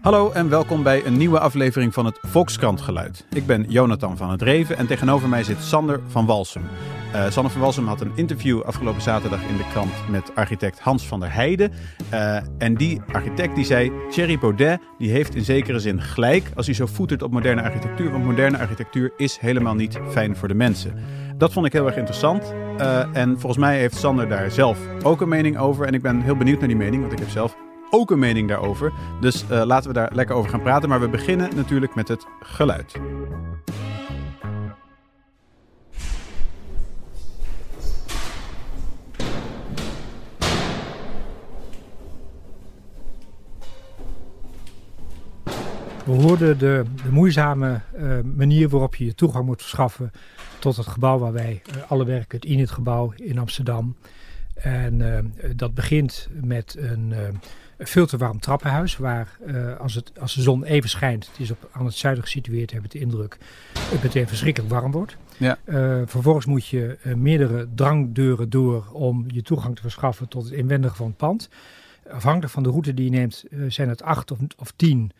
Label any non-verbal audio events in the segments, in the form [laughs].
Hallo en welkom bij een nieuwe aflevering van het Volkskrant Geluid. Ik ben Jonathan van het Reven en tegenover mij zit Sander van Walsum. Uh, Sander van Walsum had een interview afgelopen zaterdag in de krant met architect Hans van der Heijden. Uh, en die architect die zei, Thierry Baudet die heeft in zekere zin gelijk als hij zo voetert op moderne architectuur. Want moderne architectuur is helemaal niet fijn voor de mensen. Dat vond ik heel erg interessant. Uh, en volgens mij heeft Sander daar zelf ook een mening over. En ik ben heel benieuwd naar die mening, want ik heb zelf ook een mening daarover. Dus uh, laten we daar lekker over gaan praten. Maar we beginnen natuurlijk met het geluid. We hoorden de, moeizame uh, manier waarop je je toegang moet verschaffen tot het gebouw waar wij uh, alle werken, het Init gebouw in Amsterdam. En uh, dat begint met een veel te warm trappenhuis, waar uh, als, het, als de zon even schijnt, het is op, aan het zuiden gesitueerd, hebben we de indruk, het meteen verschrikkelijk warm wordt. Ja. Uh, vervolgens moet je uh, meerdere drangdeuren door om je toegang te verschaffen tot het inwendige van het pand. Afhankelijk van de route die je neemt, zijn het acht of, of tien.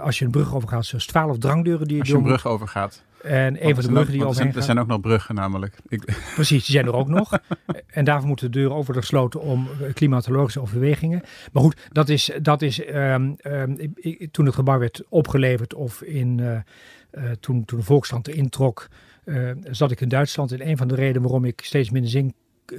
Als je een brug overgaat, zoals twaalf drangdeuren die je Als je een brug overgaat. En een van de bruggen die al Er zijn ook nog bruggen namelijk. Ik... [laughs] Precies, die zijn er ook nog. [laughs] En daarvoor moeten de deuren over gesloten om klimatologische overwegingen. Maar goed, dat is, dat is um, um, ik, toen het gebouw werd opgeleverd of in, uh, uh, toen, toen de Volksstand introk, uh, zat ik in Duitsland. En een van de redenen waarom ik steeds minder zin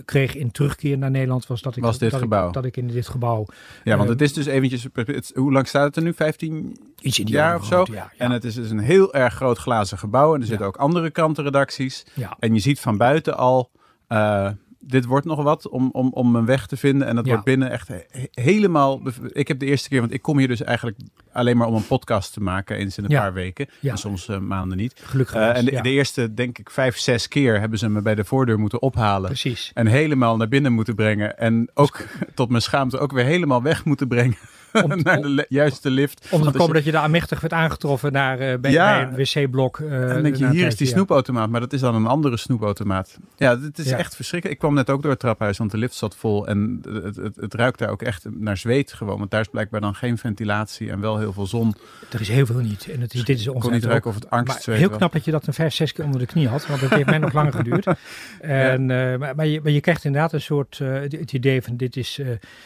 kreeg in terugkeer naar Nederland was dat ik, was dit dat, gebouw. Ik, dat ik in dit gebouw. Ja, want het is dus eventjes. Het, hoe lang staat het er nu? 15 Iets in jaar of zo. Ja, ja. En het is dus een heel erg groot glazen gebouw. En er zitten ook andere krantenredacties. En je ziet van buiten al. Uh, dit wordt nog wat om, om, om een weg te vinden. En dat wordt binnen echt he helemaal... Ik heb de eerste keer, want ik kom hier dus eigenlijk alleen maar om een podcast te maken. Eens in een paar weken. En soms uh, maanden niet. Gelukkig. Uh, en de, de, eerste, denk ik, vijf, zes keer hebben ze me bij de voordeur moeten ophalen. Precies. En helemaal naar binnen moeten brengen. En ook [laughs] tot mijn schaamte ook weer helemaal weg moeten brengen. Om, [laughs] naar de juiste lift. Om te komen je... dat je daar aanmächtig werd aangetroffen naar, uh, bij, ja. bij een wc-blok. Uh, en dan denk je, hier is die snoepautomaat, maar dat is dan een andere snoepautomaat. Ja, het is ja. echt verschrikkelijk. Ik kwam net ook door het traphuis, want de lift zat vol. En het, het, het, ruikt daar ook echt naar zweet gewoon. Want daar is blijkbaar dan geen ventilatie en wel heel veel zon. Er is heel veel niet. En het is, dit is ik kon niet ruiken of het angst Heel knap dat je dat een vijf, zes keer onder de knie had. Want dat heeft mij nog langer geduurd. [laughs] En, ja. uh, maar, maar, je, maar je krijgt inderdaad een soort, het, idee van dit is,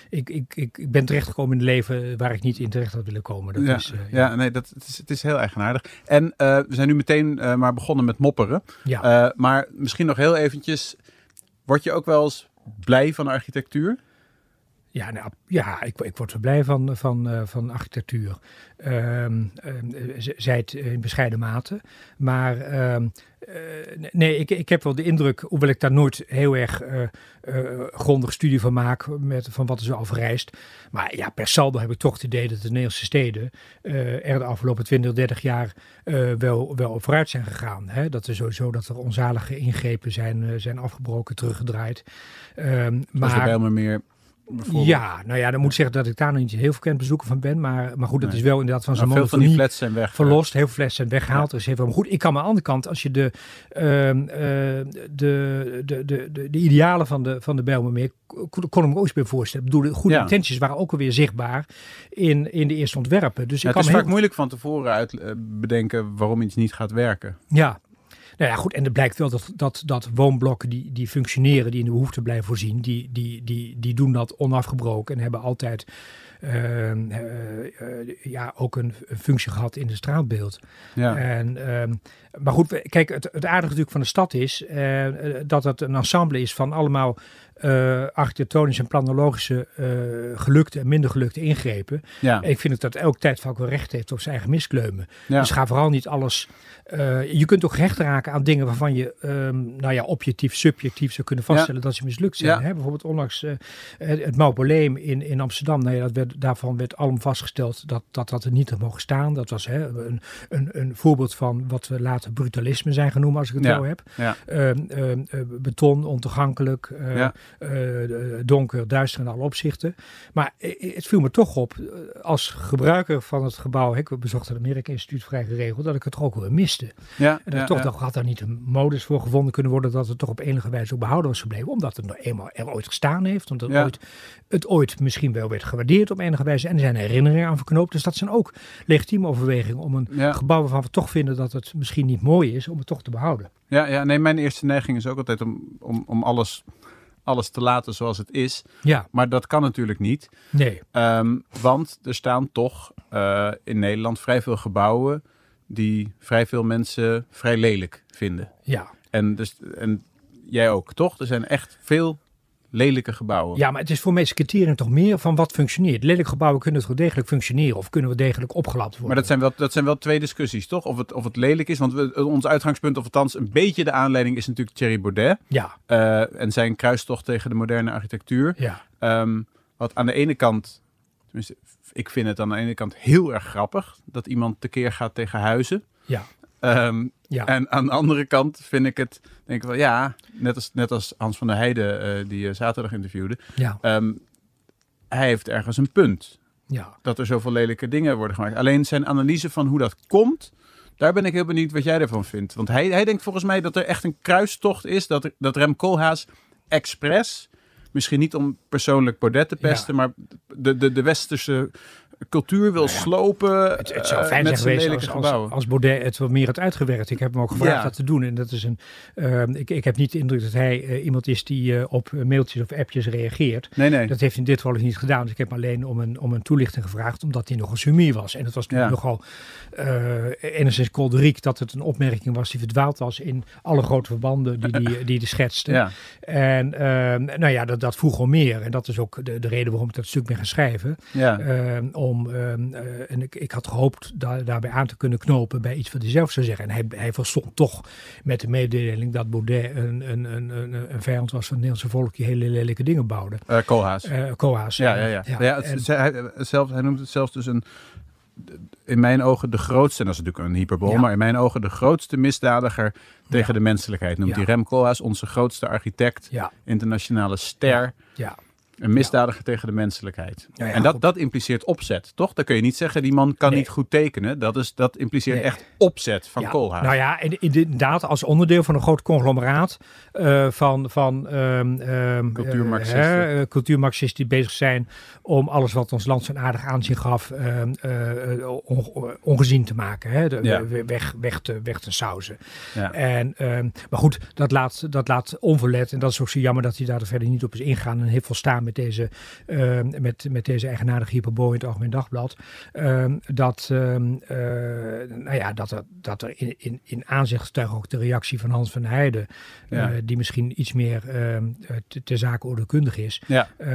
ik, ik, ik, ik ben terechtgekomen in het leven waar ik niet in terecht had willen komen. Dat ja, is, uh, ja. ja, nee, dat, het, is, het is heel eigenaardig. En uh, we zijn nu meteen maar begonnen met mopperen. Ja. maar misschien nog heel eventjes, word je ook wel eens blij van architectuur? Ja, nou, ja ik, ik word er blij van, van, uh, van architectuur. Um, zij het in bescheiden mate. Maar uh, nee, ik, ik heb wel de indruk, hoewel ik daar nooit heel erg grondig studie van maak, met, van wat er zo al vereist. Maar ja, per saldo heb ik toch het idee dat de Nederlandse steden er de afgelopen 20, 30 jaar wel, wel vooruit zijn gegaan. Hè? Dat er sowieso dat er onzalige ingrepen zijn, zijn afgebroken, teruggedraaid. Maar meer ja, nou ja, dan moet ik zeggen dat ik daar nog niet heel veel bezoeken van ben. Maar, maar goed, dat nee. is wel inderdaad van zijn nou, Veel van die flats zijn weg. Verlost, heel veel flats zijn weggehaald. Ja. Dus heel. Maar goed, ik kan aan de andere kant, als je de, uh, uh, de, de, de, de, de, idealen van de, van de Bijlmermeer, kon, kon ik me ook eens bij voorstellen. Ik bedoel, de goede ja. intenties waren ook alweer zichtbaar in, in de eerste ontwerpen. Dus ja, ik het kan is vaak moeilijk van tevoren uit uh, bedenken waarom iets niet gaat werken. Ja, nou ja, goed, en er blijkt wel dat, dat, dat woonblokken die, die functioneren, die in de behoefte blijven voorzien, die, die, die, die doen dat onafgebroken en hebben altijd uh, uh, uh, ja, ook een, een, functie gehad in het straatbeeld. Ja. En, maar goed, kijk, het, het aardige natuurlijk van de stad is dat het een ensemble is van allemaal uh, architectonische en planologische uh, gelukte en minder gelukte ingrepen. Ja. En ik vind dat elk tijdvak wel recht heeft op zijn eigen miskleumen. Ja. Dus ga vooral niet alles... Uh, je kunt ook recht raken aan dingen waarvan je um, nou ja, objectief, subjectief zou kunnen vaststellen ja. dat ze mislukt zijn. Hè? Bijvoorbeeld onlangs het, het Mausoleum in, in Amsterdam. Nou ja, dat werd, daarvan werd allemaal vastgesteld dat, dat dat er niet had mogen staan. Dat was hè, een, een, een voorbeeld van wat we later brutalisme zijn genoemd, als ik het zo heb. Ja. beton, ontoegankelijk. Donker, duister in alle opzichten. Maar het viel me toch op, als gebruiker van het gebouw, ik bezocht het Amerika Instituut vrij geregeld, dat ik het toch ook wel miste. Ja, en dat toch, ja. had er niet een modus voor gevonden kunnen worden dat het toch op enige wijze ook behouden was gebleven, omdat het nog eenmaal er ooit gestaan heeft, omdat het, ooit, het ooit misschien wel werd gewaardeerd op enige wijze en er zijn herinneringen aan verknoopt. Dus dat zijn ook legitieme overwegingen om een gebouw waarvan we toch vinden dat het misschien niet mooi is, om het toch te behouden. Ja, ja nee, mijn eerste neiging is ook altijd om, om, om alles alles te laten zoals het is. Ja. Maar dat kan natuurlijk niet. Nee. Ehm, want er staan toch uh, in Nederland vrij veel gebouwen die vrij veel mensen vrij lelijk vinden. Ja. En, dus, en jij ook, toch? Er zijn echt veel lelijke gebouwen. Ja, maar het is voor mensen criterium toch meer van wat functioneert. Lelijke gebouwen kunnen het wel degelijk functioneren of kunnen we degelijk opgelapt worden. Maar dat zijn wel, dat zijn wel twee discussies, toch? Of het, of het lelijk is, want we, ons uitgangspunt, of althans een beetje de aanleiding, is natuurlijk Thierry Baudet. Ja. Uh, en zijn kruistocht tegen de moderne architectuur. Ja. Um, wat aan de ene kant, tenminste, ik vind het aan de ene kant heel erg grappig dat iemand tekeer gaat tegen huizen. Ja. Um, ja. En aan de andere kant vind ik het, denk ik wel, ja, net als, net als Hans van der Heijden, uh, die je zaterdag interviewde. Ja. Um, hij heeft ergens een punt. Ja. Dat er zoveel lelijke dingen worden gemaakt. Alleen zijn analyse van hoe dat komt, daar ben ik heel benieuwd wat jij ervan vindt. Want hij, hij denkt volgens mij dat er echt een kruistocht is, dat, dat Rem Koolhaas expres, misschien niet om persoonlijk Baudet te pesten, ja. maar de, de, de westerse cultuur wil slopen. Het, het zou fijn zijn geweest als, als, als, Baudet het wat meer had uitgewerkt. Ik heb hem ook gevraagd ja. dat te doen. En dat is een. Uh, ik, ik heb niet de indruk dat hij uh, iemand is die uh, op mailtjes of appjes reageert. Nee, nee. Dat heeft in dit geval niet gedaan. Dus ik heb hem alleen om een, om een toelichting gevraagd, omdat hij nog een sumie was. En het was natuurlijk ja. nogal enigszins kolderiek dat het een opmerking was die verdwaald was in alle grote verbanden die die, die, die schetste. [laughs] En ehm, nou ja, dat, dat vroeg al meer. En dat is ook de, de reden waarom ik dat stuk ben gaan schrijven. Ja. Ehm, om, uh, en ik, ik had gehoopt daar, daarbij aan te kunnen knopen bij iets wat hij zelf zou zeggen. En hij, hij verstond toch met de mededeling dat Baudet een, een, een, een, een vijand was van het Nederlandse volk die hele lelijke dingen bouwde. Uh, Koolhaas. Uh, Koolhaas. Ja, ja, ja. ja. ja het, en, hij, zelf, hij noemt het zelfs dus een in mijn ogen de grootste, en dat is natuurlijk een hyperbol, ja. maar in mijn ogen de grootste misdadiger tegen ja. de menselijkheid. Noemt ja. hij Rem Koolhaas, onze grootste architect, internationale ster. Ja. Een misdadiger tegen de menselijkheid. Ja, ja, en dat, dat impliceert opzet, toch? Dan kun je niet zeggen, die man kan Nee. niet goed tekenen. Dat, is, dat impliceert Nee. echt opzet van Ja, Koolhaas. Nou ja, in- in- inderdaad, als onderdeel van een groot conglomeraat eh, van, van ehm, ehm, Cultuurmarxisten. eh, hè, cultuurmarxisten die bezig zijn om alles wat ons land zo'n aardig aanzien gaf ehm, eh, on- ongezien te maken. Hè? De, Ja. we- weg, weg, te, weg te sausen. Ja. En, ehm, maar goed, dat laat, dat laat onverlet. En dat is ook zo jammer dat hij daar verder niet op is ingegaan. En heeft volstaan met deze, ehm, met, met deze eigenaardige hyperbool in het Algemeen Dagblad. Ehm, dat, ehm, eh, nou ja, dat er, dat er in, in, in aanzicht getuigt ook de reactie van Hans van Heijden. Ja. eh, die misschien iets meer te, te zake oordeelkundig is. Ja. eh,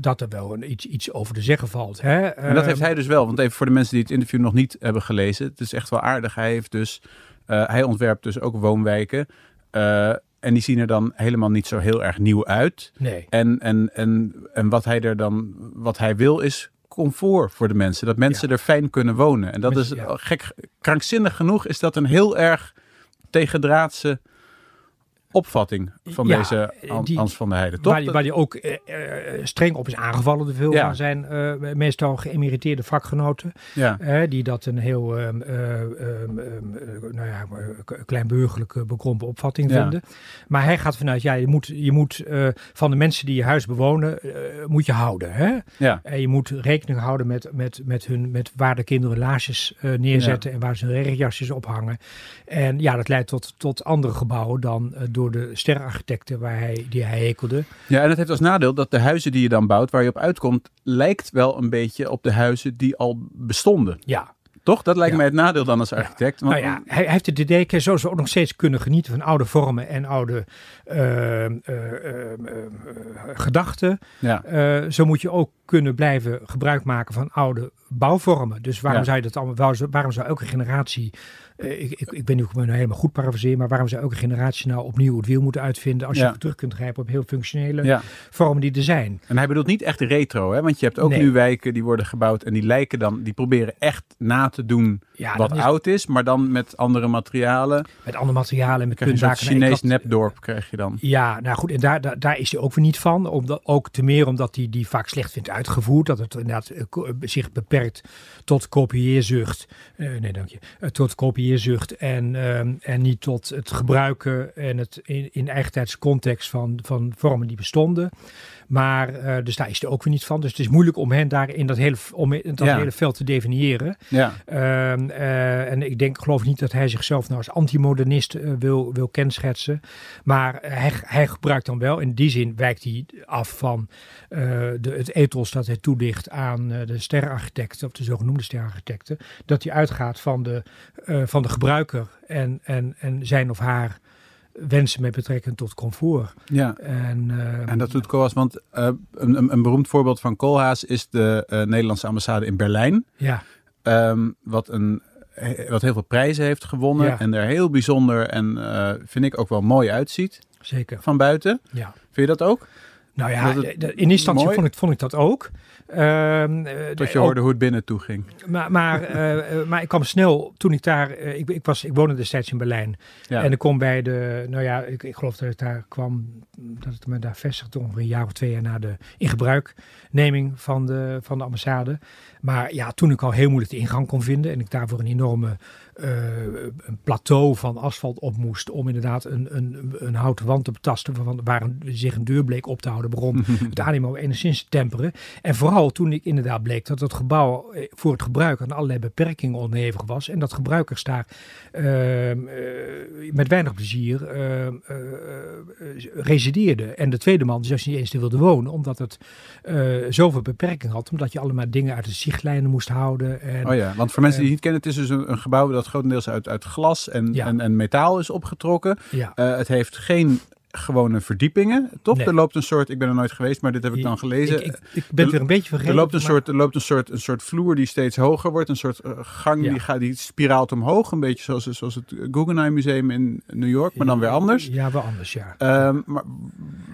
dat er wel een, iets, iets over te zeggen valt. Hè? En dat heeft hij dus wel. Want even voor de mensen die het interview nog niet hebben gelezen. Het is echt wel aardig. Hij, heeft dus, hij ontwerpt dus ook woonwijken. eh, en die zien er dan helemaal niet zo heel erg nieuw uit. Nee. En, en, en, en wat hij er dan, wat hij wil is comfort voor de mensen. Dat mensen Ja. er fijn kunnen wonen. En dat is ja. gek, krankzinnig genoeg is dat een heel erg tegendraadse opvatting van Ja, deze An- die- Hans van der Heijden. Toch? Waar, waar hij ook eh, eh, streng op is aangevallen door veel Ja. van zijn eh, meestal geëmeriteerde vakgenoten. ja. Die dat een heel ehm, eh, ehm, ehm, eh, nou ja, eh, kleinburgerlijke bekrompen opvatting vinden. Maar hij gaat vanuit, ja, je moet, je moet eh, van de mensen die je huis bewonen, eh, moet je houden. Hè? En je moet rekening houden met, met, met, hun, met waar de kinderen laarsjes eh, neerzetten en waar ze hun regenjasjes ophangen. En ja, dat leidt tot, tot andere gebouwen dan eh, door de sterrenarchitecten waar hij, die hij hekelde. Ja, en het heeft als nadeel dat de huizen die je dan bouwt, waar je op uitkomt, lijkt wel een beetje op de huizen die al bestonden. Ja, Toch? Dat lijkt Ja. mij het nadeel dan als architect. Want, Nou ja, hij, hij heeft het idee, zoals we ook nog steeds kunnen genieten van oude vormen en oude eh, eh, eh, gedachten. ja. Zo moet je ook kunnen blijven gebruik maken van oude bouwvormen. Dus waarom Ja. zou je dat allemaal, waarom zou elke generatie, eh, ik, ik, ik ben nu helemaal goed parafraseer, maar waarom zou elke generatie nou opnieuw het wiel moeten uitvinden als Ja. je terug kunt grijpen op heel functionele ja. vormen die er zijn? En hij bedoelt niet echt retro, hè? Want je hebt ook Nee. nu wijken die worden gebouwd en die lijken dan, die proberen echt na te doen Ja, wat oud is, maar dan met andere materialen. Met andere materialen en met een. Nou, Chinees nepdorp krijg je dan. Ja, nou goed, en daar, daar, daar is hij ook weer niet van. Omdat, ook te meer omdat hij die vaak slecht vindt uitgevoerd. Dat het inderdaad eh, ko- zich beperkt tot kopieerzucht. Eh, nee, dank je. Eh, tot kopieerzucht en, ehm, en niet tot het gebruiken en het in, in eigentijdse context van, van vormen die bestonden. Maar, eh, dus daar is hij ook weer niet van. Dus het is moeilijk om hen daar in dat hele, om in dat Ja. hele veld te definiëren. Ja, Ehm, eh, en ik denk, geloof niet dat hij zichzelf nou als antimodernist eh, wil, wil kenschetsen. Maar hij, hij gebruikt dan wel, in die zin wijkt hij af van de, het ethos dat hij toedicht aan de sterrenarchitecten, of de zogenoemde sterrenarchitecten. Dat hij uitgaat van de, van de gebruiker en, en, en zijn of haar wensen met betrekking tot comfort. ja. En, eh, En dat doet Koolhaas, want eh, een, een, beroemd voorbeeld van Koolhaas is de eh, Nederlandse ambassade in Berlijn. ja, Ehm, wat, een, wat heel veel prijzen heeft gewonnen Ja. en er heel bijzonder en eh, vind ik ook wel mooi uitziet zeker. van buiten. Ja. Vind je dat ook? Nou ja, de- in instantie vond ik, vond ik dat ook. Ehm, eh, Dat je ook- hoorde hoe het binnen toe ging. Maar, maar, eh, eh, maar ik kwam snel, toen ik daar, eh, ik, ik, was, ik woonde destijds in Berlijn. Ja. En ik kom bij de, nou ja, ik, ik geloof dat ik daar kwam, dat het me daar vestigde ongeveer een jaar of twee jaar na de ingebruikneming van de, van de ambassade. Maar ja, toen ik al heel moeilijk de ingang kon vinden en ik daarvoor een enorme eh, een plateau van asfalt op moest om inderdaad een, een, een houten wand te betasten waarvan, waar een, zich een deur bleek op te houden, begon [laughs] het animo enigszins te temperen. En vooral toen ik inderdaad bleek dat het gebouw eh, voor het gebruik aan allerlei beperkingen onderhevig was. En dat gebruikers daar ehm, eh, met weinig plezier ehm, eh, eh, resideerden. En de tweede man zelfs niet eens te wilde wonen, omdat het eh, zoveel beperkingen had. Omdat je allemaal dingen uit de zichtlijnen moest houden. En, Oh ja, want voor mensen die het niet kennen, het is dus een, een gebouw dat grotendeels uit, uit glas en, Ja. en, en metaal is opgetrokken. ja. Eh, het heeft geen gewone verdiepingen. Toch? Nee. Er loopt een soort, ik ben er nooit geweest, maar dit heb ik dan gelezen. Ik, ik, ik ben weer een beetje vergeten. Er loopt, een maar- soort, er loopt een, soort, een soort vloer die steeds hoger wordt. Een soort eh, gang Ja. die, gaat, die spiraalt omhoog. Een beetje zoals, zoals het Guggenheim Museum in New York, maar dan weer anders. Ja, wel anders, ja. Ehm, maar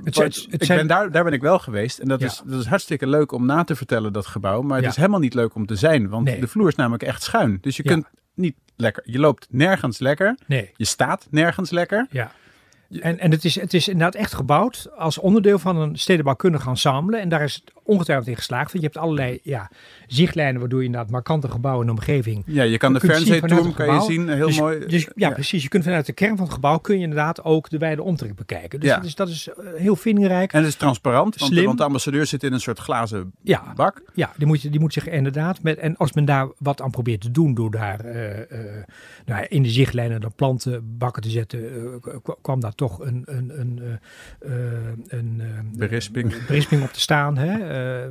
Het zijn- het ik zijn- ben daar, daar ben ik wel geweest. En dat, Ja. is, dat is hartstikke leuk om na te vertellen, dat gebouw. Maar het Ja. is helemaal niet leuk om te zijn. Want Nee. de vloer is namelijk echt schuin. Dus je kunt niet lekker. Je loopt nergens lekker. Nee. Je staat nergens lekker. Ja. En, en het, is, het is inderdaad echt gebouwd als onderdeel van een stedenbouwkundig ensemble. En daar is het ongetwijfeld in geslaagd. Want je hebt allerlei ja, zichtlijnen waardoor je inderdaad markante gebouwen in de omgeving... Ja, je kan Je de Fernsehturm kan je zien. Heel dus, mooi. Dus, ja, precies. Je kunt vanuit de kern van het gebouw kun je inderdaad ook de wijde omtrek bekijken. Dus Ja. dat is, dat is eh, heel vindingrijk. En het is transparant, want, Slim. want de ambassadeur zit in een soort glazen Ja. bak. Ja, die moet, die moet zich inderdaad met. En als men daar wat aan probeert te doen, door daar eh, eh, nou, in de zichtlijnen dan plantenbakken te zetten, kwam daar toch een, een, een, eh, eh, een, eh, Berisping. een berisping op te staan. Hè?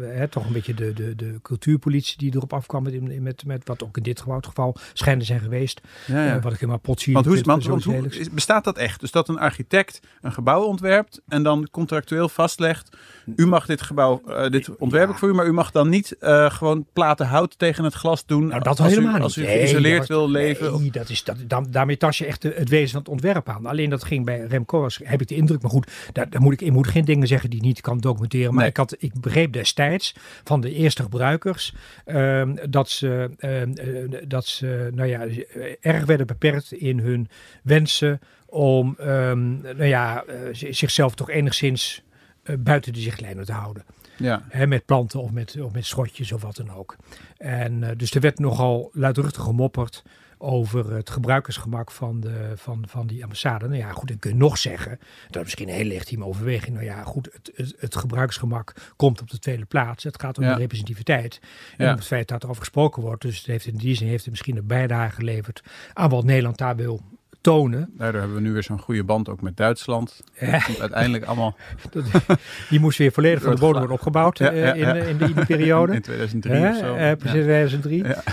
Hè, toch een beetje de, de, de cultuurpolitie die erop afkwam, met, met, met wat ook in dit geval, schijnen zijn geweest. Ja, ja. Wat ik helemaal potzie. Want hoe, want, hoe bestaat dat echt? Dus dat een architect een gebouw ontwerpt en dan contractueel vastlegt: u mag dit gebouw, eh, dit ontwerp ik voor u, maar u mag dan niet eh, gewoon platen hout tegen het glas doen. Nou, dat als helemaal u, Als u. Nee, geïsoleerd wil leven. Nee, dat is, dat, da- daarmee tas je echt het wezen van het ontwerp aan. Alleen dat ging bij Rem Koolhaas, heb ik de indruk. Maar goed, daar, daar moet ik, ik moet geen dingen zeggen die ik niet kan documenteren. Maar Nee. ik, had, ik begreep destijds van de eerste gebruikers ehm, dat, ze, ehm, eh, dat ze nou ja, erg werden beperkt in hun wensen om ehm, nou ja, zichzelf toch enigszins buiten de zichtlijnen te houden. Ja. Hè, met planten of met, of met schotjes of wat dan ook. En eh, dus er werd nogal luidruchtig gemopperd over het gebruikersgemak van, de, van, van die ambassade. Nou ja, goed, dan kun je nog zeggen, dat is misschien een heel legitieme overweging. Nou ja, goed, het, het, het gebruikersgemak komt op de tweede plaats. Het gaat om Ja. de representativiteit. En Ja. om het feit dat er over gesproken wordt. Dus het heeft in die zin heeft het misschien een bijdrage geleverd aan wat Nederland daar wil tonen. Daardoor hebben we nu weer zo'n goede band ook met Duitsland. Ja. Uiteindelijk allemaal [laughs] Die moest weer volledig van de bodem worden opgebouwd Ja, eh, ja, in, ja. in, die, in die periode. [laughs] in 2003 Hè? of zo. Eh, precies, Ja. 2003. Ja.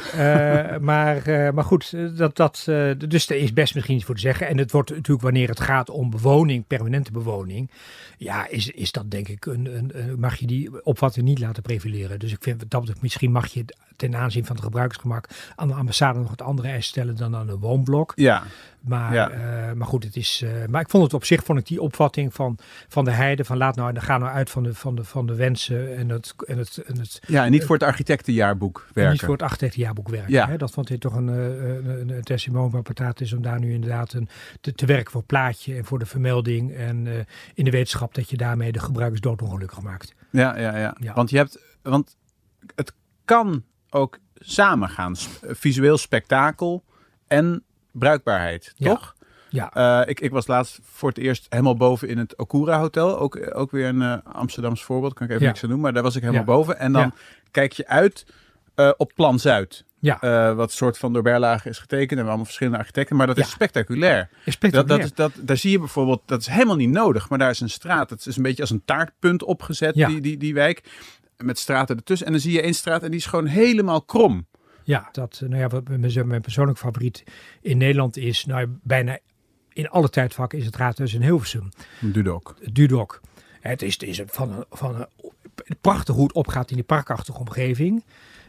Eh, maar, eh, maar goed, eh, dat, dat, eh, dus er is best misschien iets voor te zeggen. En het wordt natuurlijk wanneer het gaat om bewoning, permanente bewoning. Ja, is, is dat denk ik, een, een, een- mag je die opvatting niet laten prevaleren. Dus ik vind dat misschien mag je ten aanzien van het gebruiksgemak aan de ambassade nog het andere eis stellen dan aan een woonblok. Ja, Maar Ja. eh, maar goed, het is. eh, maar ik vond het op zich, vond ik die opvatting van, van de heide. Van laat nou, ga nou uit van de, van de, van de wensen en het, en het, en het Ja, en niet voor het architectenjaarboek en werken. niet voor het architectenjaarboek werken. Ja. Hè? Dat vond hij toch een, eh, een, een testimonium van om daar nu inderdaad een, te, te werken voor het plaatje en voor de vermelding. En eh, in de wetenschap dat je daarmee de gebruikers doodongelukkig maakt. Ja, ja, ja, Ja. Want je hebt, want het kan ook samengaan. S- Visueel spektakel en bruikbaarheid, Ja. toch? Ja, Eh, ik, ik was laatst voor het eerst helemaal boven in het Okura Hotel. Ook, ook weer een eh, Amsterdams voorbeeld, kan ik even Ja. niks aan doen. Maar daar was ik helemaal Ja. boven. En dan Ja. kijk je uit eh, op Plan Zuid. ja. Wat soort van door Berlage is getekend. En allemaal verschillende architecten. Maar dat is spectaculair. is spectaculair. Dat, dat is, dat, daar zie je bijvoorbeeld, dat is helemaal niet nodig. Maar daar is een straat. Het is een beetje als een taartpunt opgezet, die, die, die wijk. Met straten ertussen. En dan zie je één straat en die is gewoon helemaal krom. Ja, dat, nou ja, wat mijn, mijn persoonlijke favoriet in Nederland is, nou bijna in alle tijdvakken is het Raadhuis in Hilversum. Dudok. Het Dudok. Het is, het is van een, van een prachtig hoe het opgaat in die parkachtige omgeving.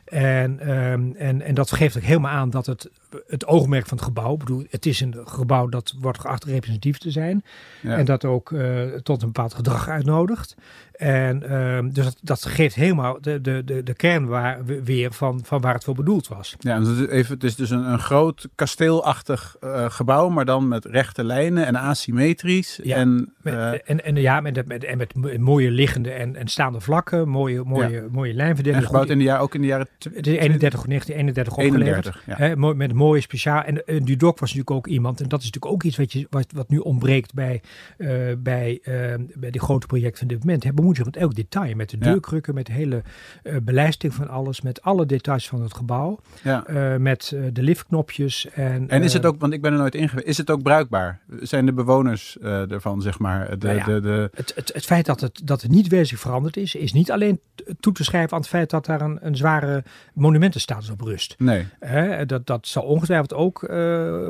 En, ehm, en, en dat geeft ook helemaal aan dat het, het oogmerk van het gebouw, ik bedoel, het is een gebouw dat wordt geacht representatief te zijn. Ja. En dat ook eh, tot een bepaald gedrag uitnodigt. En ehm, dus dat, dat geeft helemaal de, de, de, de kern waar, weer van, van waar het voor bedoeld was. Ja, is even, het is dus een, een groot kasteelachtig eh, gebouw, maar dan met rechte lijnen en asymmetrisch. Ja, en, Met, eh, en, en ja, met, met, en met mo- mooie liggende en, en staande vlakken, mooie, mooie, mooie lijnverdeling. en gebouwd in de jaar, ook in de jaren Het is 31, 1931 opgeleverd. 31. Ja. Hè, mooi, met een mooie speciaal. En uh, Dudok was natuurlijk ook iemand. En dat is natuurlijk ook iets wat, je, wat, wat nu ontbreekt bij, uh, bij, uh, bij die grote projecten van dit moment. Hij bemoeit zich met elk detail. Met de deurkrukken, met de hele uh, belijsting van alles. Met alle details van het gebouw. Ja. Met de liftknopjes. En, en is het ook, want ik ben er nooit in geweest, is het ook bruikbaar? Zijn de bewoners ervan, zeg maar? De, nou ja, de, de... Het, het, het, feit dat het, dat het niet wezenlijk veranderd is, is niet alleen toe te schrijven aan het feit dat daar een, een zware monumentenstatus op rust. Nee. Hè, dat, dat zal ongetwijfeld ook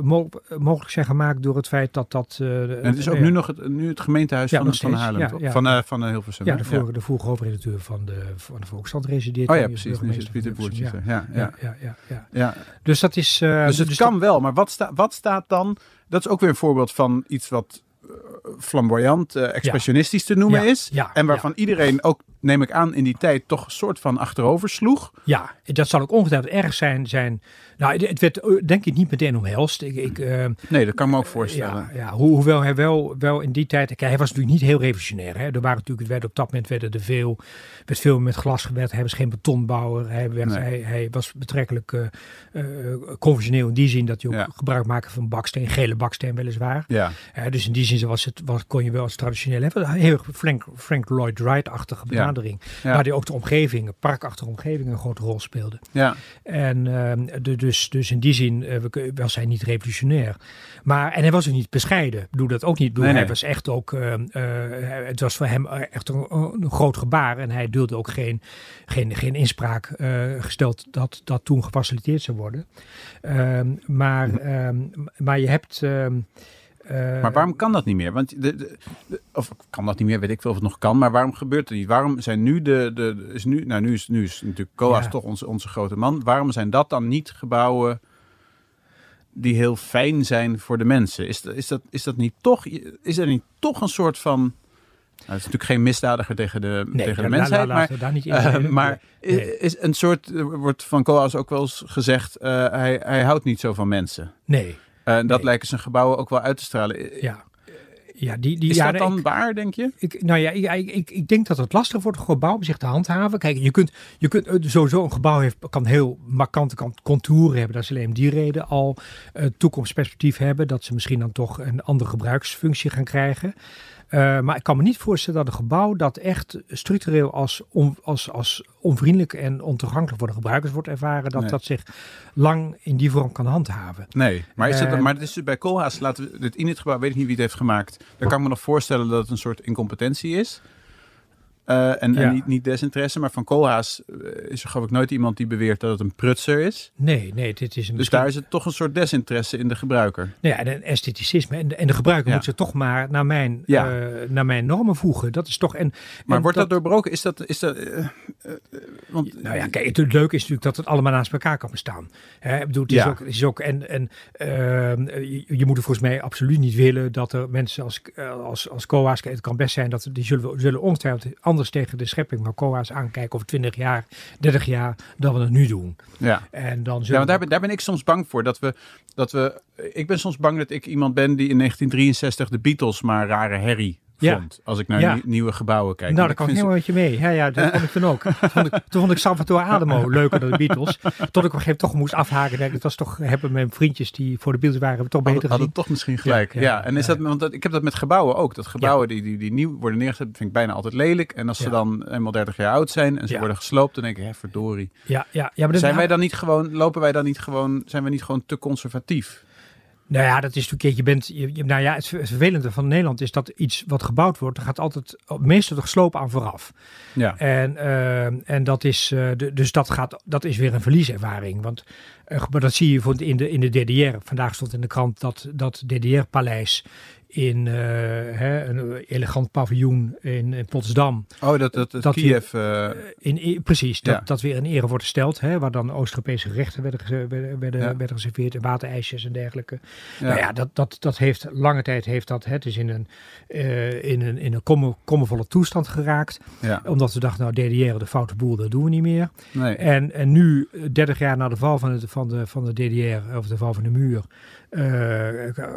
mo mogelijk zijn gemaakt door het feit dat dat... Uh, en het is ook nu nog het, nu het gemeentehuis ja, van, van Haarlem, ja, ja. van, van Hilversum. Ja, de vorige, de vorige hoofdredacteur van de, van de Volkskrant resideert. Oh ja, precies. Nu is Pieter Boertjes. Ja. Ja, ja, ja, ja, ja. ja. Dus dat is... dus het dus kan wel, maar wat, sta, wat staat dan... Dat is ook weer een voorbeeld van iets wat flamboyant, uh, expressionistisch te noemen ja, is. Ja, en waarvan iedereen ook, neem ik aan, in die tijd toch een soort van achterover sloeg. Ja, dat zal ook ongetwijfeld erg zijn. zijn nou, het werd denk ik niet meteen omhelst. Ik, ik, uh, nee, dat kan ik me ook voorstellen. Ja, ja ho hoewel hij wel, wel in die tijd... Kijk, hij was natuurlijk niet heel revolutionair. Hè. Er waren natuurlijk, werd op dat moment werden er veel, werd veel met glas gewerkt. Hij was geen betonbouwer. Hij, werd, nee. hij, hij was betrekkelijk uh, conventioneel in die zin dat hij ook gebruik maakte van baksteen. Gele baksteen weliswaar. Ja. dus in die zin was het, was, kon je wel als traditioneel hebben. Een heel Frank, Frank Lloyd Wright-achtige benadering. Ja. Waar die ook de omgeving, parkachtige omgeving, een grote rol speelde. Ja. En de, dus, dus in die zin uh, was hij niet revolutionair. Maar, en hij was ook niet bescheiden. Ik bedoel dat ook niet. Nee, hij nee. was echt ook, uh, uh, het was voor hem echt een, een, groot gebaar. En hij duwde ook geen, geen, geen inspraak gesteld dat dat toen gefaciliteerd zou worden. Um, maar, maar je hebt... Uh, maar waarom kan dat niet meer? Want de, de, de, of kan dat niet meer, weet ik veel of het nog kan. Maar waarom gebeurt het niet? Waarom zijn nu de. de is nu, nou, nu is, nu is natuurlijk Coas ja. toch onze, onze grote man. Waarom zijn dat dan niet gebouwen die heel fijn zijn voor de mensen? Is, is, dat, is dat niet toch. Is er niet toch een soort van. Nou, het is natuurlijk geen misdadiger tegen de, nee, tegen de mensheid. Maar daar niet in uh, [laughs] maar nee. is een soort. wordt van Coas ook wel eens gezegd. Uh, hij, hij houdt niet zo van mensen. Nee. Uh, dat nee. lijken zijn gebouwen ook wel uit te stralen. Ja. Ja, die, die, is ja, dat dan ik, waar, denk je? Ik, nou ja, ik, ik, ik denk dat het lastig wordt een gebouw om zich te handhaven. Kijk, je kunt, je kunt sowieso een gebouw heeft, kan heel markante contouren hebben. Dat is alleen om die reden al uh, toekomstperspectief hebben. Dat ze misschien dan toch een andere gebruiksfunctie gaan krijgen. Uh, maar ik kan me niet voorstellen dat een gebouw dat echt structureel als, on, als, als onvriendelijk en ontoegankelijk voor de gebruikers wordt ervaren, dat nee. dat zich lang in die vorm kan handhaven. Nee, maar, is het, uh, maar het is dus bij Koolhaas, laten we het in het gebouw, weet ik niet wie het heeft gemaakt. Dan kan ik me nog voorstellen dat het een soort incompetentie is. En, en Ja. niet, niet desinteresse. Maar van Koolhaas eh, is er geloof ik nooit iemand die beweert dat het een prutser is. Nee, nee, dit is een Dus daar is het toch een soort desinteresse in de gebruiker. Nou ja, en een estheticisme. En de, en de gebruiker Ja. moet ze toch maar naar mijn, Ja. eh, naar mijn normen voegen. Dat is toch. En, Maar en wordt dat, doorbroken? Is dat... Is dat eh, eh, eh, want, Nou ja, kijk, het leuke is natuurlijk dat het allemaal naast elkaar kan bestaan. Hè, ik bedoel, het is Ja. ook, het is ook en, en ehm, je, je moet er volgens mij absoluut niet willen dat er mensen als, eh, als, als kijk, het kan best zijn dat die zullen, we- zullen ongetwijfeld anders tegen de schepping van COA's aankijken over 20 jaar, 30 jaar, dan we het nu doen. ja. En dan Ja, want daar ben, daar ben ik soms bang voor. Dat we, dat we, ik ben soms bang dat ik iemand ben die in 1963 de Beatles maar rare herrie Ja. Als ik naar Ja. nieuwe gebouwen kijk. Nou, daar kan ik helemaal met je mee. Ja, ja, dat [laughs] vond ik toen ook. Toen vond ik, toen vond ik Salvatore Adamo [laughs] leuker dan de Beatles. Tot ik op een gegeven moment toch moest afhaken. Denk, het was toch, hebben mijn vriendjes die voor de Beatles waren, hebben toch Hadden, beter hadden gezien. toch misschien gelijk. Ja, en is dat, want dat, ik heb dat met gebouwen ook. Dat gebouwen die, die, die nieuw worden neergezet, vind ik bijna altijd lelijk. En als ze dan eenmaal 30 jaar oud zijn en ze worden gesloopt, dan denk ik, hè, verdorie. Ja, ja, ja, maar dat, Zijn wij dan niet gewoon, lopen wij dan niet gewoon, zijn wij niet gewoon te conservatief? Nou ja, dat is natuurlijk, je bent, je, je- nou ja, het ver- vervelende van Nederland is dat iets wat gebouwd wordt, er gaat altijd, meestal de sloop aan vooraf. Ja, En, eh, en dat is, eh, de, dus dat gaat, dat is weer een verlieservaring. Want eh, maar dat zie je in de, in de DDR. Vandaag stond in de krant dat dat DDR-paleis in eh, hè, een elegant paviljoen in, in Potsdam. oh, dat, dat, dat, Kiev, eh, In, in- precies, dat, Ja. dat weer in ere wordt gesteld. Hè, waar dan Oost-Europese gerechten werden, werden, werden, Ja. werden geserveerd. en Waterijsjes en dergelijke. ja. Nou ja, dat, dat, dat heeft lange tijd heeft dat, hè, het is in een, eh, in een, in een komme, kommervolle toestand geraakt. ja. Omdat we dachten, nou DDR, de foute boel, dat doen we niet meer. Nee. En, en nu, eh, 30 jaar na de val van, het, van, de, van de DDR, of de val van de muur,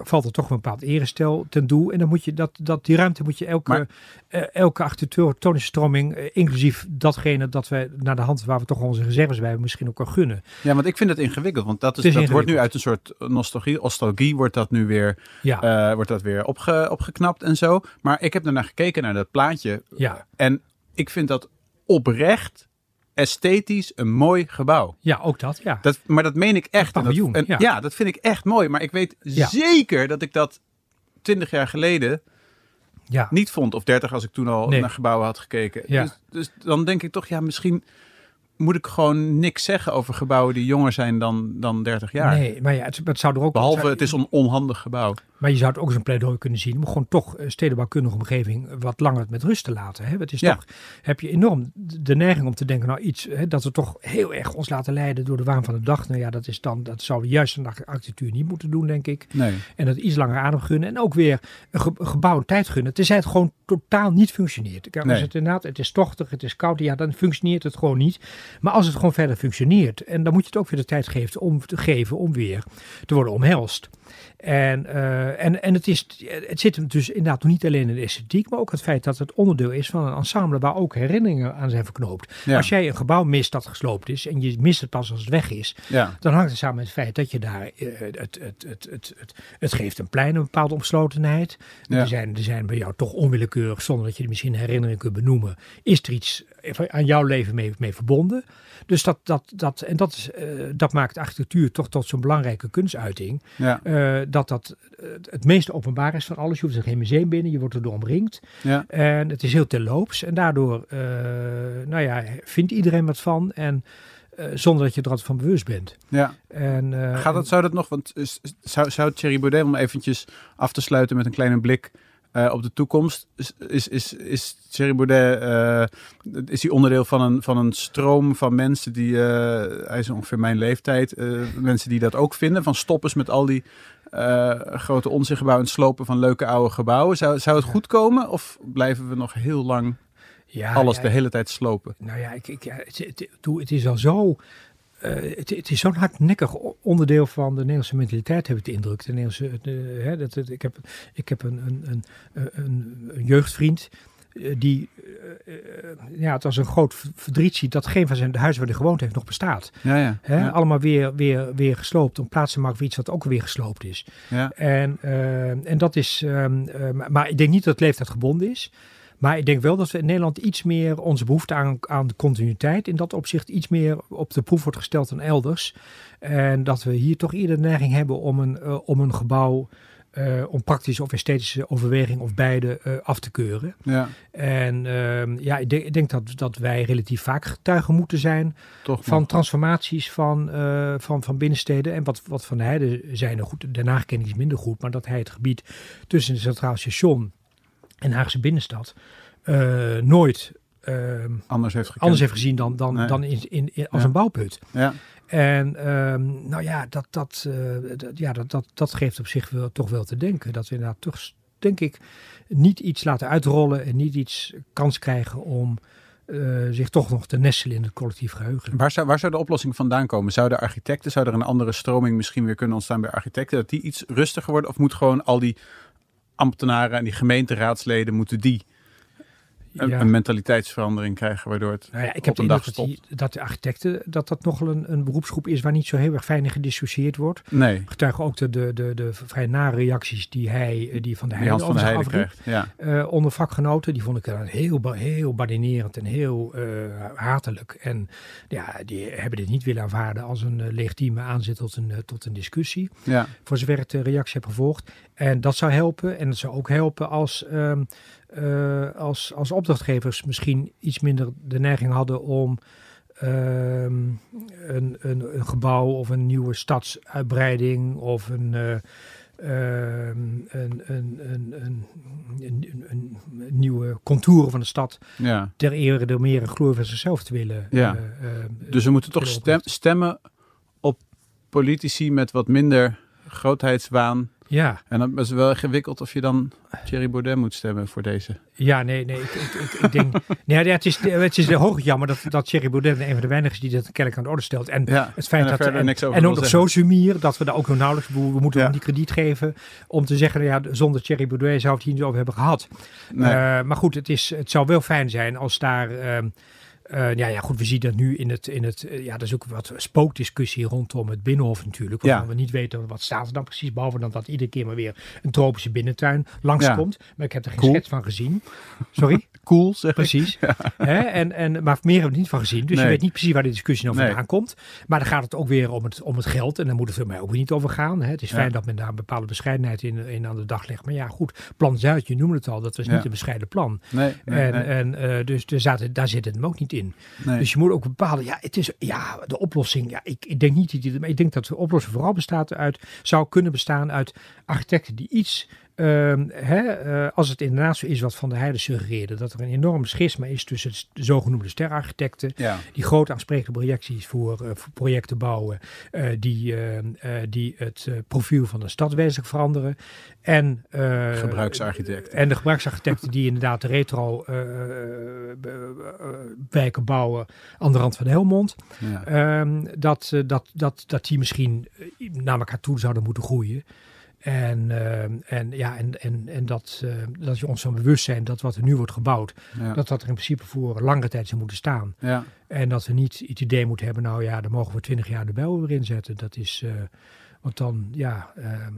valt er toch een bepaald erestel ten doel. En dan moet je dat, dat, die ruimte moet je elke, Maar- eh, elke architectonische stroming, eh, inclusief datgene dat wij naar de hand waar we toch onze reserves bij hebben, misschien ook wel gunnen. Ja, want ik vind het ingewikkeld. Want dat, is, dat wordt nu uit een soort nostalgie, nostalgie wordt dat nu weer, Ja, eh, wordt dat weer opge, opgeknapt en zo. Maar ik heb daarnaar gekeken naar dat plaatje. ja, En ik vind dat oprecht esthetisch een mooi gebouw. ja, ook dat, ja. Dat, maar dat meen ik echt. En dat- paviljoen, en- ja. ja, dat vind ik echt mooi. Maar ik weet Ja. zeker dat ik dat twintig jaar geleden ja. niet vond. Of dertig als ik toen al Nee. naar gebouwen had gekeken. Ja. Dus, dus dan denk ik toch, ja, misschien moet ik gewoon niks zeggen over gebouwen die jonger zijn dan, dan 30 jaar. Nee, maar ja, het, het zou er ook... Behalve zou- het is een onhandig gebouw. Maar je zou het ook als een pleidooi kunnen zien om gewoon toch eh, stedenbouwkundige omgeving wat langer met rust te laten. Hè? Het is Ja. toch, heb je enorm de neiging om te denken, nou iets, hè, dat we toch heel erg ons laten leiden door de waan van de dag. Nou ja, dat is dan, dat zouden we juist de architectuur niet moeten doen, denk ik. Nee. En dat iets langer adem gunnen. En ook weer een, ge- een gebouw een tijd gunnen. Tenzij het gewoon totaal niet functioneert. Kijk, Als Nee. het inderdaad, het is tochtig, het is koud, ja, dan functioneert het gewoon niet. Maar als het gewoon verder functioneert. En dan moet je het ook weer de tijd geven om, te geven om weer te worden omhelst. En, eh, en, en het, is, het zit hem dus inderdaad niet alleen in de esthetiek, maar ook het feit dat het onderdeel is van een ensemble waar ook herinneringen aan zijn verknoopt. Ja. Als jij een gebouw mist dat gesloopt is en je mist het pas als het weg is, Ja. dan hangt het samen met het feit dat je daar, eh, het, het, het, het, het, het, het geeft een plein een bepaalde omslotenheid. Ja. Er, zijn, er zijn bij jou toch onwillekeurig, zonder dat je er misschien herinneringen kunt benoemen, is er iets aan jouw leven mee, mee verbonden. Dus dat, dat, dat, en dat, is, eh, dat maakt architectuur toch tot zo'n belangrijke kunstuiting. Ja. Eh, dat dat eh, het meest openbaar is van alles. Je hoeft er geen museum binnen, je wordt er door omringd. Ja. En het is heel terloops. En daardoor, eh, nou ja, vindt iedereen wat van. En zonder dat je er altijd van bewust bent. ja. En, Gaat dat, zou dat nog, want zou, zou Thierry Baudet, om eventjes af te sluiten met een kleine blik eh, op de toekomst, is, is, is, is Thierry Baudet, eh, is hij onderdeel van een, van een stroom van mensen die, eh, hij is ongeveer mijn leeftijd, mensen die dat ook vinden, van stoppers met al die grote onzingebouwen en slopen van leuke oude gebouwen. Zou, zou het goed komen of blijven we nog heel lang ja, alles ja, de hele tijd slopen? Nou ja, ik, ik, ja het, het, is wel zo. Eh, het, het is zo'n hardnekkig onderdeel van de Nederlandse mentaliteit, heb ik de indruk. De Nederlandse, de, hè, dat, dat- ik heb, ik heb een, een, een, een, een jeugdvriend eh, die eh, ja, het als een groot verdriet ziet dat geen van zijn huizen waar hij gewoond heeft nog bestaat. Ja, ja. Allemaal weer, weer, weer gesloopt om plaats te maken voor iets wat ook weer gesloopt is. ja. En, en dat is, ehm, eh, maar- maar ik denk niet dat het leeftijd gebonden is. Maar ik denk wel dat we in Nederland iets meer onze behoefte aan, aan de continuïteit in dat opzicht iets meer op de proef wordt gesteld dan elders. En dat we hier toch ieder de neiging hebben om een, eh, om een gebouw eh, om praktische of esthetische overweging of beide eh, af te keuren. Ja, En ehm, ja, ik denk, ik denk dat, dat wij relatief vaak getuigen moeten zijn toch van transformaties van, van, van binnensteden. En wat, wat van de Heide zijn er goed, Haag ken ik iets minder goed, maar dat hij het gebied tussen het Centraal Station en Haagse binnenstad eh, nooit ehm, anders heeft gekend. anders heeft gezien dan, dan, Nee. dan in, in, in- als Ja. een bouwput. Ja, En ehm, nou ja, dat, dat, eh, dat- ja dat, dat, dat geeft op zich wel, toch wel te denken. Dat we inderdaad toch, denk ik, niet iets laten uitrollen en niet iets kans krijgen om eh, zich toch nog te nestelen in het collectief geheugen. Waar zou, waar zou de oplossing vandaan komen? Zouden architecten, zou er een andere stroming misschien weer kunnen ontstaan bij architecten? Dat die iets rustiger worden? Of moet gewoon al die ambtenaren en die gemeenteraadsleden, moeten die een, Ja. een mentaliteitsverandering krijgen waardoor het Nou ja, ik op heb een dag dat, stopt? die, dat de architecten, dat dat nogal een, een beroepsgroep is waar niet zo heel erg fijn gedissocieerd wordt. Nee, Getuigen ook de, de, de, de vrij nare reacties die hij, eh, die van de der over zich Heijden krijgt. Ja, eh, onder vakgenoten. Die vond ik dan heel, heel badinerend en heel eh hatelijk. En ja, die hebben dit niet willen aanvaarden als een legitieme aanzet tot een, tot een discussie. ja, Voor zover ik de reactie heb gevolgd. En dat zou helpen. En het zou ook helpen als, ehm, eh, als, als opdrachtgevers misschien iets minder de neiging hadden om ehm, een, een, een gebouw of een nieuwe stadsuitbreiding of een, eh, ehm, een, een, een, een, een, nieuwe contouren van de stad ja. ter ere de meer een glorie van zichzelf te willen. Ja. eh, Dus we moeten toch stem, stemmen op politici met wat minder grootheidswaan. Ja, En dan is het wel ingewikkeld of je dan Thierry Baudet moet stemmen voor deze. Ja, nee, nee. Ik, ik, ik, ik denk. [laughs] nee, ja, het is, het is hoog jammer dat, dat Thierry Baudet een van de weinigen is die dat kennelijk aan de orde stelt. En Ja, het feit en dat. En, niks over en ook nog zo sumier dat we daar ook nog nauwelijks. We we moeten Ja. hem die krediet geven. om te zeggen. Ja, zonder Thierry Baudet zou het hier niet over hebben gehad. Nee. Eh, maar goed, het, is, het zou wel fijn zijn als daar. ehm, eh, ja, ja, goed, we zien dat nu in het, in het eh, ja, er is ook wat spookdiscussie rondom het Binnenhof natuurlijk, waarvan Ja. we niet weten wat staat er dan precies, behalve dan dat iedere keer maar weer een tropische binnentuin langskomt. Maar ik heb er geen Cool. schets van gezien. Sorry? [laughs] Cool, zeg. Precies. Hè? En, en, maar meer hebben we niet van gezien. Dus Nee. je weet niet precies waar de discussie nou Nee. vandaan komt. Maar dan gaat het ook weer om het, om het geld. En daar moet het voor mij ook weer niet over gaan. Hè? Het is Ja. fijn dat men daar een bepaalde bescheidenheid in, in aan de dag legt. Maar ja, goed. Plan Zuid, je noemde het al. Dat was Ja. niet een bescheiden plan. Nee, en en eh, dus er zaten, daar zit het hem ook niet in. Nee. Dus je moet ook bepalen, ja, het is, ja, de oplossing, ja, ik, ik denk niet, dat die- ik denk dat de oplossing vooral bestaat uit, zou kunnen bestaan uit architecten die iets, hè, eh, als het inderdaad zo is wat Van der Heijden suggereerde, dat er een enorm schisma is tussen de zogenoemde sterarchitecten, ja. die grote aansprekende projecties voor, eh, voor projecten bouwen, eh, die, eh, eh, die het profiel van de stad wezenlijk veranderen. En, Gebruiksarchitecten. En de gebruiksarchitecten die inderdaad de retro wijken bouwen aan de rand van Helmond. ja. Ehm, dat, dat, dat, dat die misschien naar elkaar toe zouden moeten groeien. En, ehm, en, ja, en, en, en dat, eh, dat je ons van bewust zijn dat wat er nu wordt gebouwd, Ja. dat dat er in principe voor langere tijd zou moeten staan. ja. En dat we niet het idee moeten hebben, nou ja, daar mogen we twintig jaar de bel weer inzetten. Dat is, eh, want dan, ja, ehm,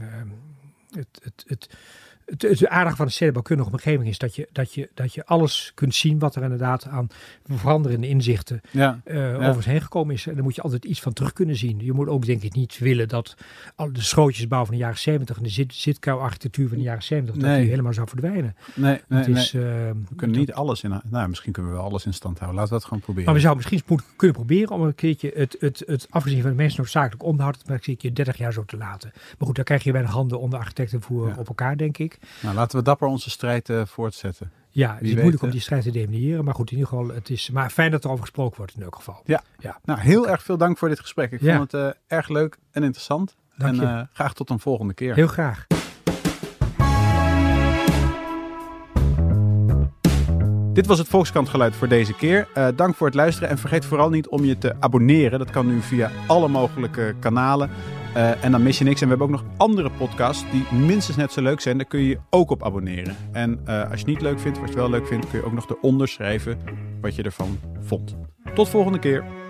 ehm, het, het, het, het, het aardige van de stedenbouwkundige omgeving is dat je, dat, je, dat je alles kunt zien wat er inderdaad aan veranderende inzichten ja. eh over heen gekomen is. En daar moet je altijd iets van terug kunnen zien. Je moet ook denk ik niet willen dat al de schrootjesbouw van de jaren 70 en de zit, zitkou-architectuur van de jaren 70 dat die helemaal zou verdwijnen. Nee, nee, het is, nee. eh, We kunnen niet alles in... Nou, misschien kunnen we wel alles in stand houden. Laten we dat gewoon proberen. Maar we zouden misschien moeten kunnen proberen om een keertje het, het, het afgezien van het meest noodzakelijk onderhoud, maar ik zie je 30 jaar zo te laten. Maar goed, daar krijg je weinig handen onder architectenvoer Ja. op elkaar, denk ik. Nou, laten we dapper onze strijd eh, voortzetten. Ja, het is weet, moeilijk om eh. die strijd te definiëren, maar goed, in ieder geval, het is maar fijn dat er over gesproken wordt in elk geval. Nou, heel erg veel dank voor dit gesprek. Ik Ja. vond het eh, erg leuk en interessant. Dank en je. graag tot een volgende keer. Heel graag. Dit was het Volkskrant geluid voor deze keer. Dank voor het luisteren en vergeet vooral niet om je te abonneren. Dat kan nu via alle mogelijke kanalen. Eh, en dan mis je niks. En we hebben ook nog andere podcasts die minstens net zo leuk zijn. Daar kun je je ook op abonneren. En eh, als je het niet leuk vindt, wat je wel leuk vindt, kun je ook nog eronder schrijven wat je ervan vond. Tot volgende keer.